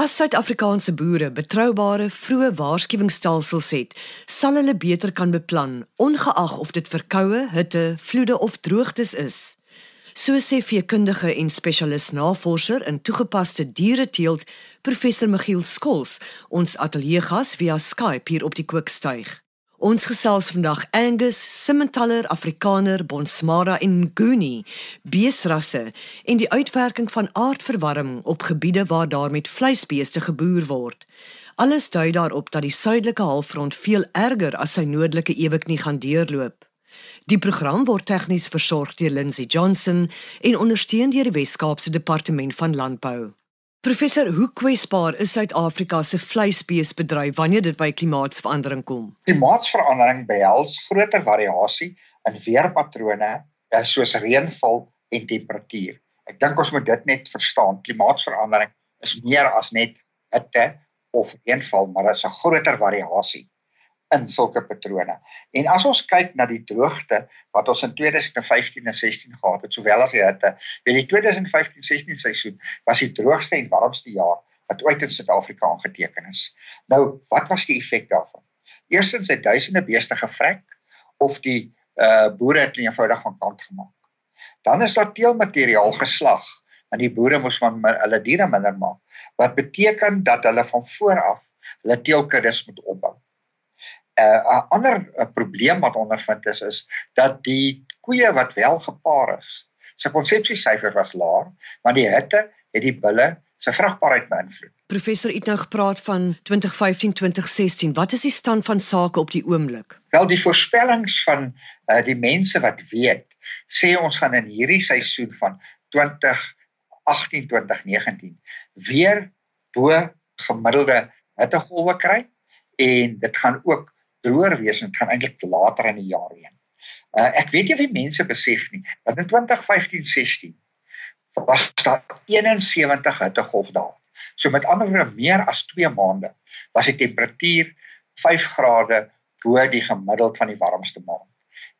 As Suid-Afrikaanse boere betroubare vroeë waarskuwingsstelsels het, sal hulle beter kan beplan, ongeag of dit verkoue, hitte, vloede of droogtes is. So sê veekundige en spesialis navorser in toegepaste diereteelt, professor Michiel Skols, ons ateljeegas via Skype hier op die kookstuig. Ons gesels vandag Angus, Simmentaler, Afrikaner, Bonsmara en Nguni, beesrasse en die uitwerking van aardverwarming op gebiede waar daar met vleisbeeste geboer word. Alles dui daarop dat die suidelike halfrond veel erger as sy noordelike eweknie gaan deurloop. Die program word tegnies versorg deur Lindsey Johnson en ondersteun deur die Wes-Kaapse Departement van Landbou. Professor, hoe kwesbaar is Suid-Afrika se vleisbeesbedryf wanneer dit by klimaatsverandering kom? Klimaatsverandering behels groter variasie in weerpatrone eh, soos reënval en temperatuur. Ek dink ons moet dit net verstaan. Klimaatsverandering is meer as net hitte of reënval, maar dit is 'n groter variasie in sulke patrone. En as ons kyk na die droogte wat ons in 2015 en 16 gehad het, sowel as die hitte, weet die 2015-16 seisoen was die droogste en warmste jaar wat ooit in Suid-Afrika aangeteken is. Nou, wat was die effek daarvan? Eerstens het duisende beeste gevrek of die uh boere het eenvoudig van kant gemaak. Dan is daar teelmateriaal geslag want die boere moes van hulle diere minder maak wat beteken dat hulle van voor af hulle teelkuddes moet opbou. 'n uh, ander uh, probleem wat ondervind is is dat die koeie wat wel gepaar is, se konsepsiesyfer was laag, want die hitte het die bulle se vrugbaarheid beïnvloed. Professor het nou gepraat van 2015-2016. Wat is die stand van sake op die oomblik? Wel die voorspellings van uh, die mense wat weet, sê ons gaan in hierdie seisoen van 2018-2019 weer bo gemiddelde hittegolwe kry en dit gaan ook droër wees en dit gaan eintlik later in die jaar heen. Uh, ek weet nie of die mense besef nie dat in 2015-16 was daar 71 hittegolf daar. So met ander woorde meer as 2 maande was die temperatuur 5 grade bo die gemiddeld van die warmste maand.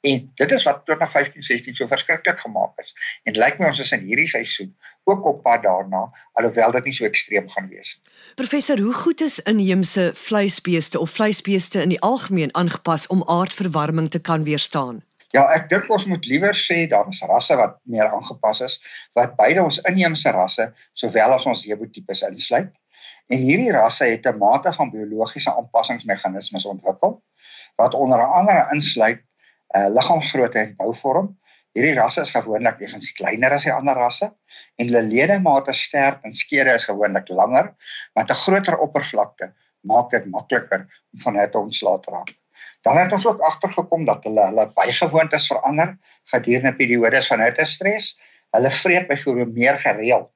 En dit is wat 2015-16 so verskriklik gemaak is. En lyk my ons is in hierdie seisoen ook op pad daarna, alhoewel dit nie so ekstreem gaan wees nie. Professor, hoe goed is inheemse vleisbeeste of vleisbeeste in die algemeen aangepas om aardverwarming te kan weerstaan? Ja, ek dink ons moet liewer sê daar is rasse wat meer aangepas is wat beide ons inheemse rasse sowel as ons hebotipes insluit. En hierdie rasse het 'n mate van biologiese aanpassingsmeganismes ontwikkel wat onder andere insluit uh liggaamsgrootte en bouvorm. Hierdie rasse is gewoonlik effens kleiner as die ander rasse en hulle ledemate sterk en skede is gewoonlik langer, want 'n groter oppervlakte maak dit makliker om van hulle te ontslae te raak. Dan het ons ook agtergekom dat hulle hulle bygewoontes verander gedurende periodes van hittestres. Hulle vreet byvoorbeeld meer gereeld,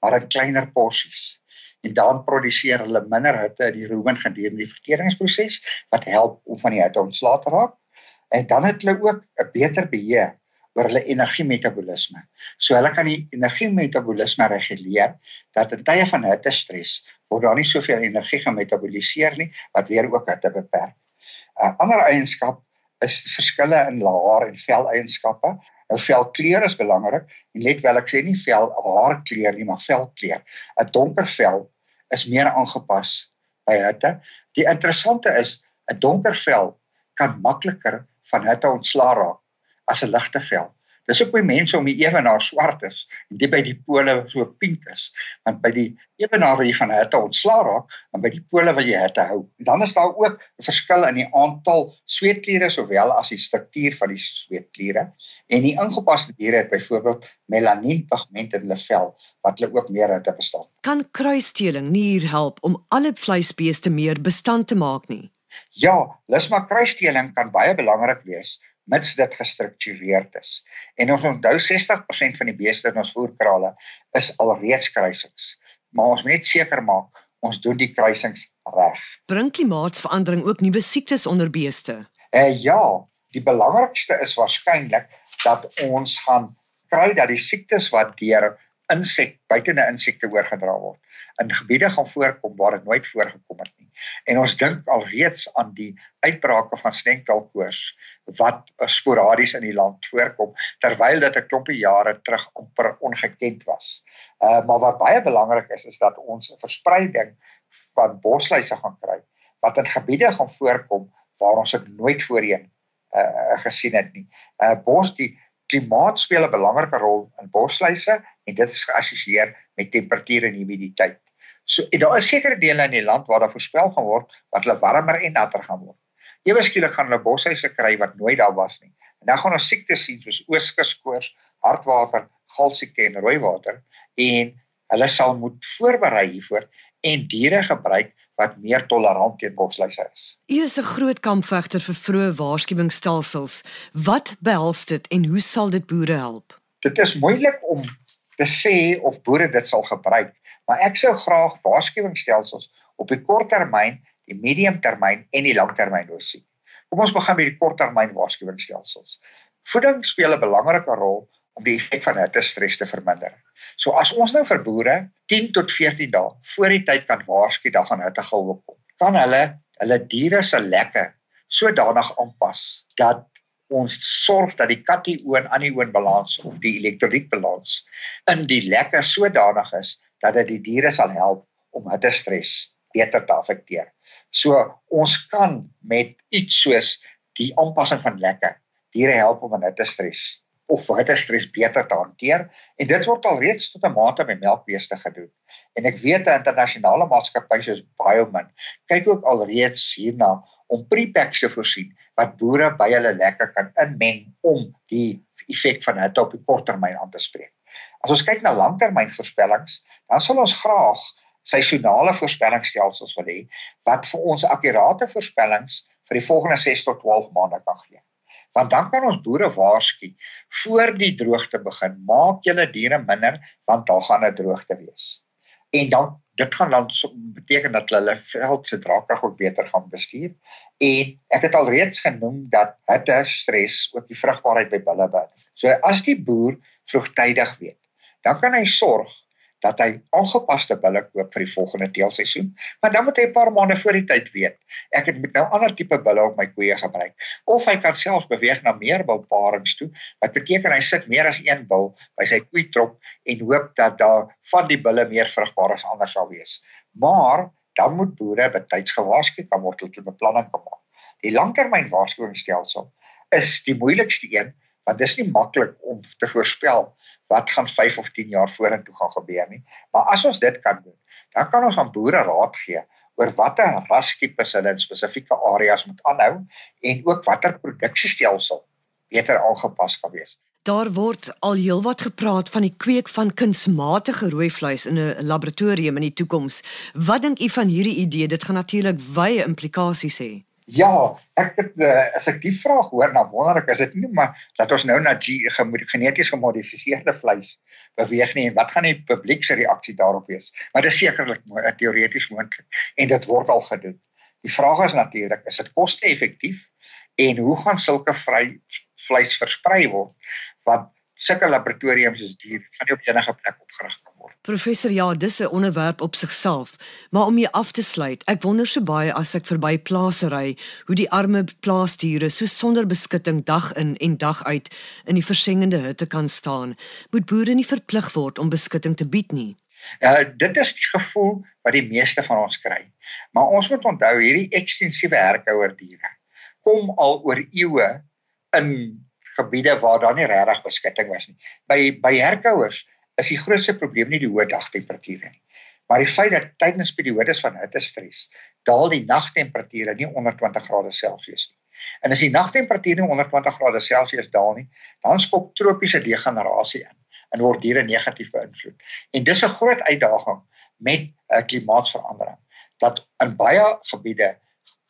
maar in kleiner porsies. En dan produseer hulle minder hitte in die rumen gedurende die verteringsproses wat help om van die hitte ontslae te raak en dan het hulle ook 'n beter beheer oor hulle energiemetabolisme. So hulle kan die energiemetabolisme reguleer dat in tye van hitte stres word daar nie soveel energie gemetaboliseer nie wat weer ook hitte beperk. 'n uh, Ander eienskap is verskille in haar en vel eienskappe. Nou velkleur is belangrik let wel ek sê nie vel haarkleur nie, maar velkleur. 'n Donker vel is meer aangepas by hitte. Die interessante is 'n donker vel kan makliker van hitte ontslaa raak as 'n ligte vel. Dis ook by mense om die ewenaar swart is en dit by die pole so pink is, want by die ewenaar waar jy van hitte ontslaa raak en by die pole waar jy hitte hou. En dan is daar ook 'n verskil in die aantal sweetkliere sowel as die struktuur van die sweetkliere. En die ingepaste diere het byvoorbeeld melanien pigment in hulle vel wat hulle ook meer hitte bestaan. Kan kruisteeling nie hier help om alle vleisbeeste meer bestand te maak nie? Ja, lusma kruisdeling kan baie belangrik wees mits dit gestruktureerd is. En ons onthou 60% van die beeste in ons voerkrale is alreeds kruisings. Maar ons moet net seker maak ons doen die kruisings reg. Bring klimaatsverandering ook nuwe siektes onder beeste? Eh ja, die belangrikste is waarskynlik dat ons gaan kry dat die siektes wat deur insek buitende insekte oorgedra word in gebiede gaan voorkom waar dit nooit voorgekom het nie. En ons dink alreeds aan die uitbrake van snenkdalkoors wat sporadies in die land voorkom terwyl dit 'n klompie jare terug amper ongekend was. Uh maar wat baie belangrik is is dat ons 'n verspreiding van bosluise gaan kry wat in gebiede gaan voorkom waar ons dit nooit voorheen uh gesien het nie. Uh bos die klimaat speel 'n belangrike rol in bosluise en dit is geassosieer met temperatuur en humiditeit. So daar is sekere dele in die land waar daar voorspel gaan word wat hulle warmer en natter gaan word. Ewe skielik gaan hulle bosluise kry wat nooit daar was nie. En dan gaan ons siektes sien soos ooskuskoors, hartwater, galsiekte en rooiwater en hulle sal moet voorberei hiervoor en diere gebruik wat meer tolerant teen bosluise is. U is 'n groot kampvegter vir vroeë waarskuwingsstelsels. Wat behels dit en hoe sal dit boere help? Dit is moeilik om te sê of boere dit sal gebruik, maar ek sou graag waarskuwingsstelsels op die kort termyn, die medium termyn en die lang termyn wil sien. Kom ons begin met die korttermyn waarskuwingsstelsels. Voeding speel 'n belangrike rol om die effek van hittestres te verminder. So as ons nou vir boere 10 tot 14 dae voor die tyd kan waarsku dat gaan hittegolwe kom, kan hulle hulle diere se lekke sodanig aanpas dat ons sorg dat die katioon anioon balans of die elektrolyt balans in die lekke sodanig is dat dit die diere sal help om hittestres beter te affekteer. So ons kan met iets soos die aanpassing van lekke diere help om hittestres of waterstres beter te hanteer en dit word al reeds tot 'n mate by melkbeeste gedoen. En ek weet 'n internasionale maatskappy soos Biomin kyk ook al reeds hierna om prepacks te voorsien wat boere by hulle lekker kan inmeng om die effek van hitte op die korttermyn aan te spreek. As ons kyk na langtermynvoorspellings, dan sal ons graag seisonale voorspellingsstelsels wil hê wat vir ons akkurate voorspellings vir die volgende 6 tot 12 maande kan gee. Want dan kan ons boere waarsku voor die droogte begin maak julle diere minder want daar gaan 'n droogte wees en dan dit gaan dan beteken dat hulle veld se draagkrag ook beter gaan bestuur. En ek het alreeds genoem dat hitte stres ook die vrugbaarheid by bulle beïnvloed so as die boer vroegtydig weet dan kan hy sorg dat hy aangepaste bulle koop vir die volgende teelseisoen. Maar dan moet hy 'n paar maande voor die tyd weet. Ek het met nou ander tipe bulle op my koeie gebruik. Of hy kan self beweeg na meer bulparings toe. Wat beteken hy sit meer as een bul by sy koeitrop en hoop dat daar van die bulle meer vrugbaar as anders sal wees. Maar dan moet boere betyds gewaarsku kan word om 'n beplanning te maak. Die langtermyn waarskuwingsstelsel is die moeilikste een want dis nie maklik om te voorspel wat gaan 5 of 10 jaar vorentoe gaan gebeur nie. Maar as ons dit kan doen, dan kan ons aan boere raad gee oor watter rastipes hulle in spesifieke areas moet aanhou en ook watter produksiestelsel beter aangepas kan wees. Daar word al heelwat gepraat van die kweek van kunsmatige rooi vleis in 'n laboratorium in die toekoms. Wat dink u van hierdie idee? Dit gaan natuurlik wye implikasies hê. Ja, ek het uh, as ek die vraag hoor, dan wonder ek is dit nie maar dat ons nou na geneties gemodifiseerde vleis beweeg nie en wat gaan die publiek se reaksie daarop wees? Maar dit is sekerlik teoreties moontlik en dit word al gedoen. Die vraag is natuurlik, is dit koste-effektief en hoe gaan sulke vry vleis versprei word? Want sulke laboratoriums is duur, van nie op enige plek opgerig word. Professor, ja, dis 'n onderwerp op sigself, maar om hier af te sluit, ek wonder so baie as ek verby plase ry, hoe die arme plaasdiere so sonder beskutting dag in en dag uit in die versengende hitte kan staan. Moet boere nie verplig word om beskutting te bied nie? Ja, dit is die gevoel wat die meeste van ons kry. Maar ons moet onthou hierdie ekstensiewe herkouer diere kom al oor eeue in gebiede waar daar nie regtig beskutting was nie. By by herkouers is die grootste probleem nie die hoë dagtemperature nie, maar die feit dat tydens periodes van hittestres daal die nagtemperature nie onder 20 grade Celsius nie. En as die nagtemperatuur nie onder 20 grade Celsius daal nie, dan skop tropiese degenerasie in en word diere negatief beïnvloed. En dis 'n groot uitdaging met uh, klimaatsverandering dat in baie gebiede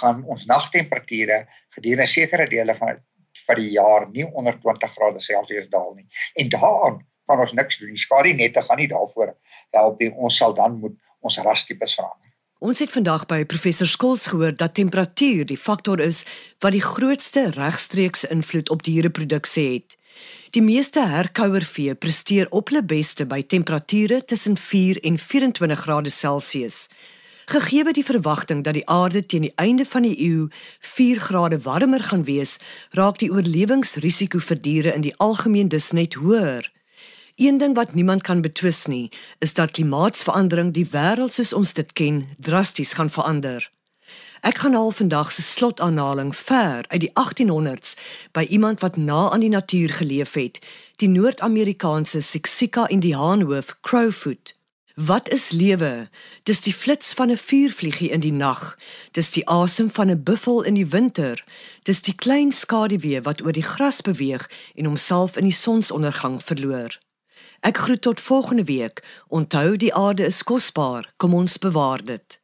gaan ons nagtemperature gedurende sekere dele van vir die jaar nie onder 20 grade Celsius daal nie. En daaraan kan ons niks doen. Die skadinette gaan nie daarvoor help nie. Ons sal dan moet ons rastipes verander. Ons het vandag by professor Skols gehoor dat temperatuur die faktor is wat die grootste regstreekse invloed op diereproduksie het. Die meeste herkouervee presteer op hulle beste by temperature tussen 4 en 24 grade Celsius. Gegee die verwagting dat die aarde teen die einde van die eeu 4 grade warmer gaan wees, raak die oorlewingsrisiko vir diere in die algemeen dus net hoër. Een ding wat niemand kan betwis nie, is dat klimaatsverandering die wêreld soos ons dit ken drasties gaan verander. Ek gaan al vandag se slotaanhaling ver uit die 1800s by iemand wat na aan die natuur geleef het, die Noord-Amerikaanse Siksika Indiaanhoof Crowfoot. Wat is lewe? Dis die flits van 'n vuurvliegie in die nag. Dis die asem van 'n buffel in die winter. Dis die klein skaduwee wat oor die gras beweeg en homself in die sonsondergang verloor. Ek groet tot volgende week. Onthou die aarde is kosbaar. Kom ons bewaar dit.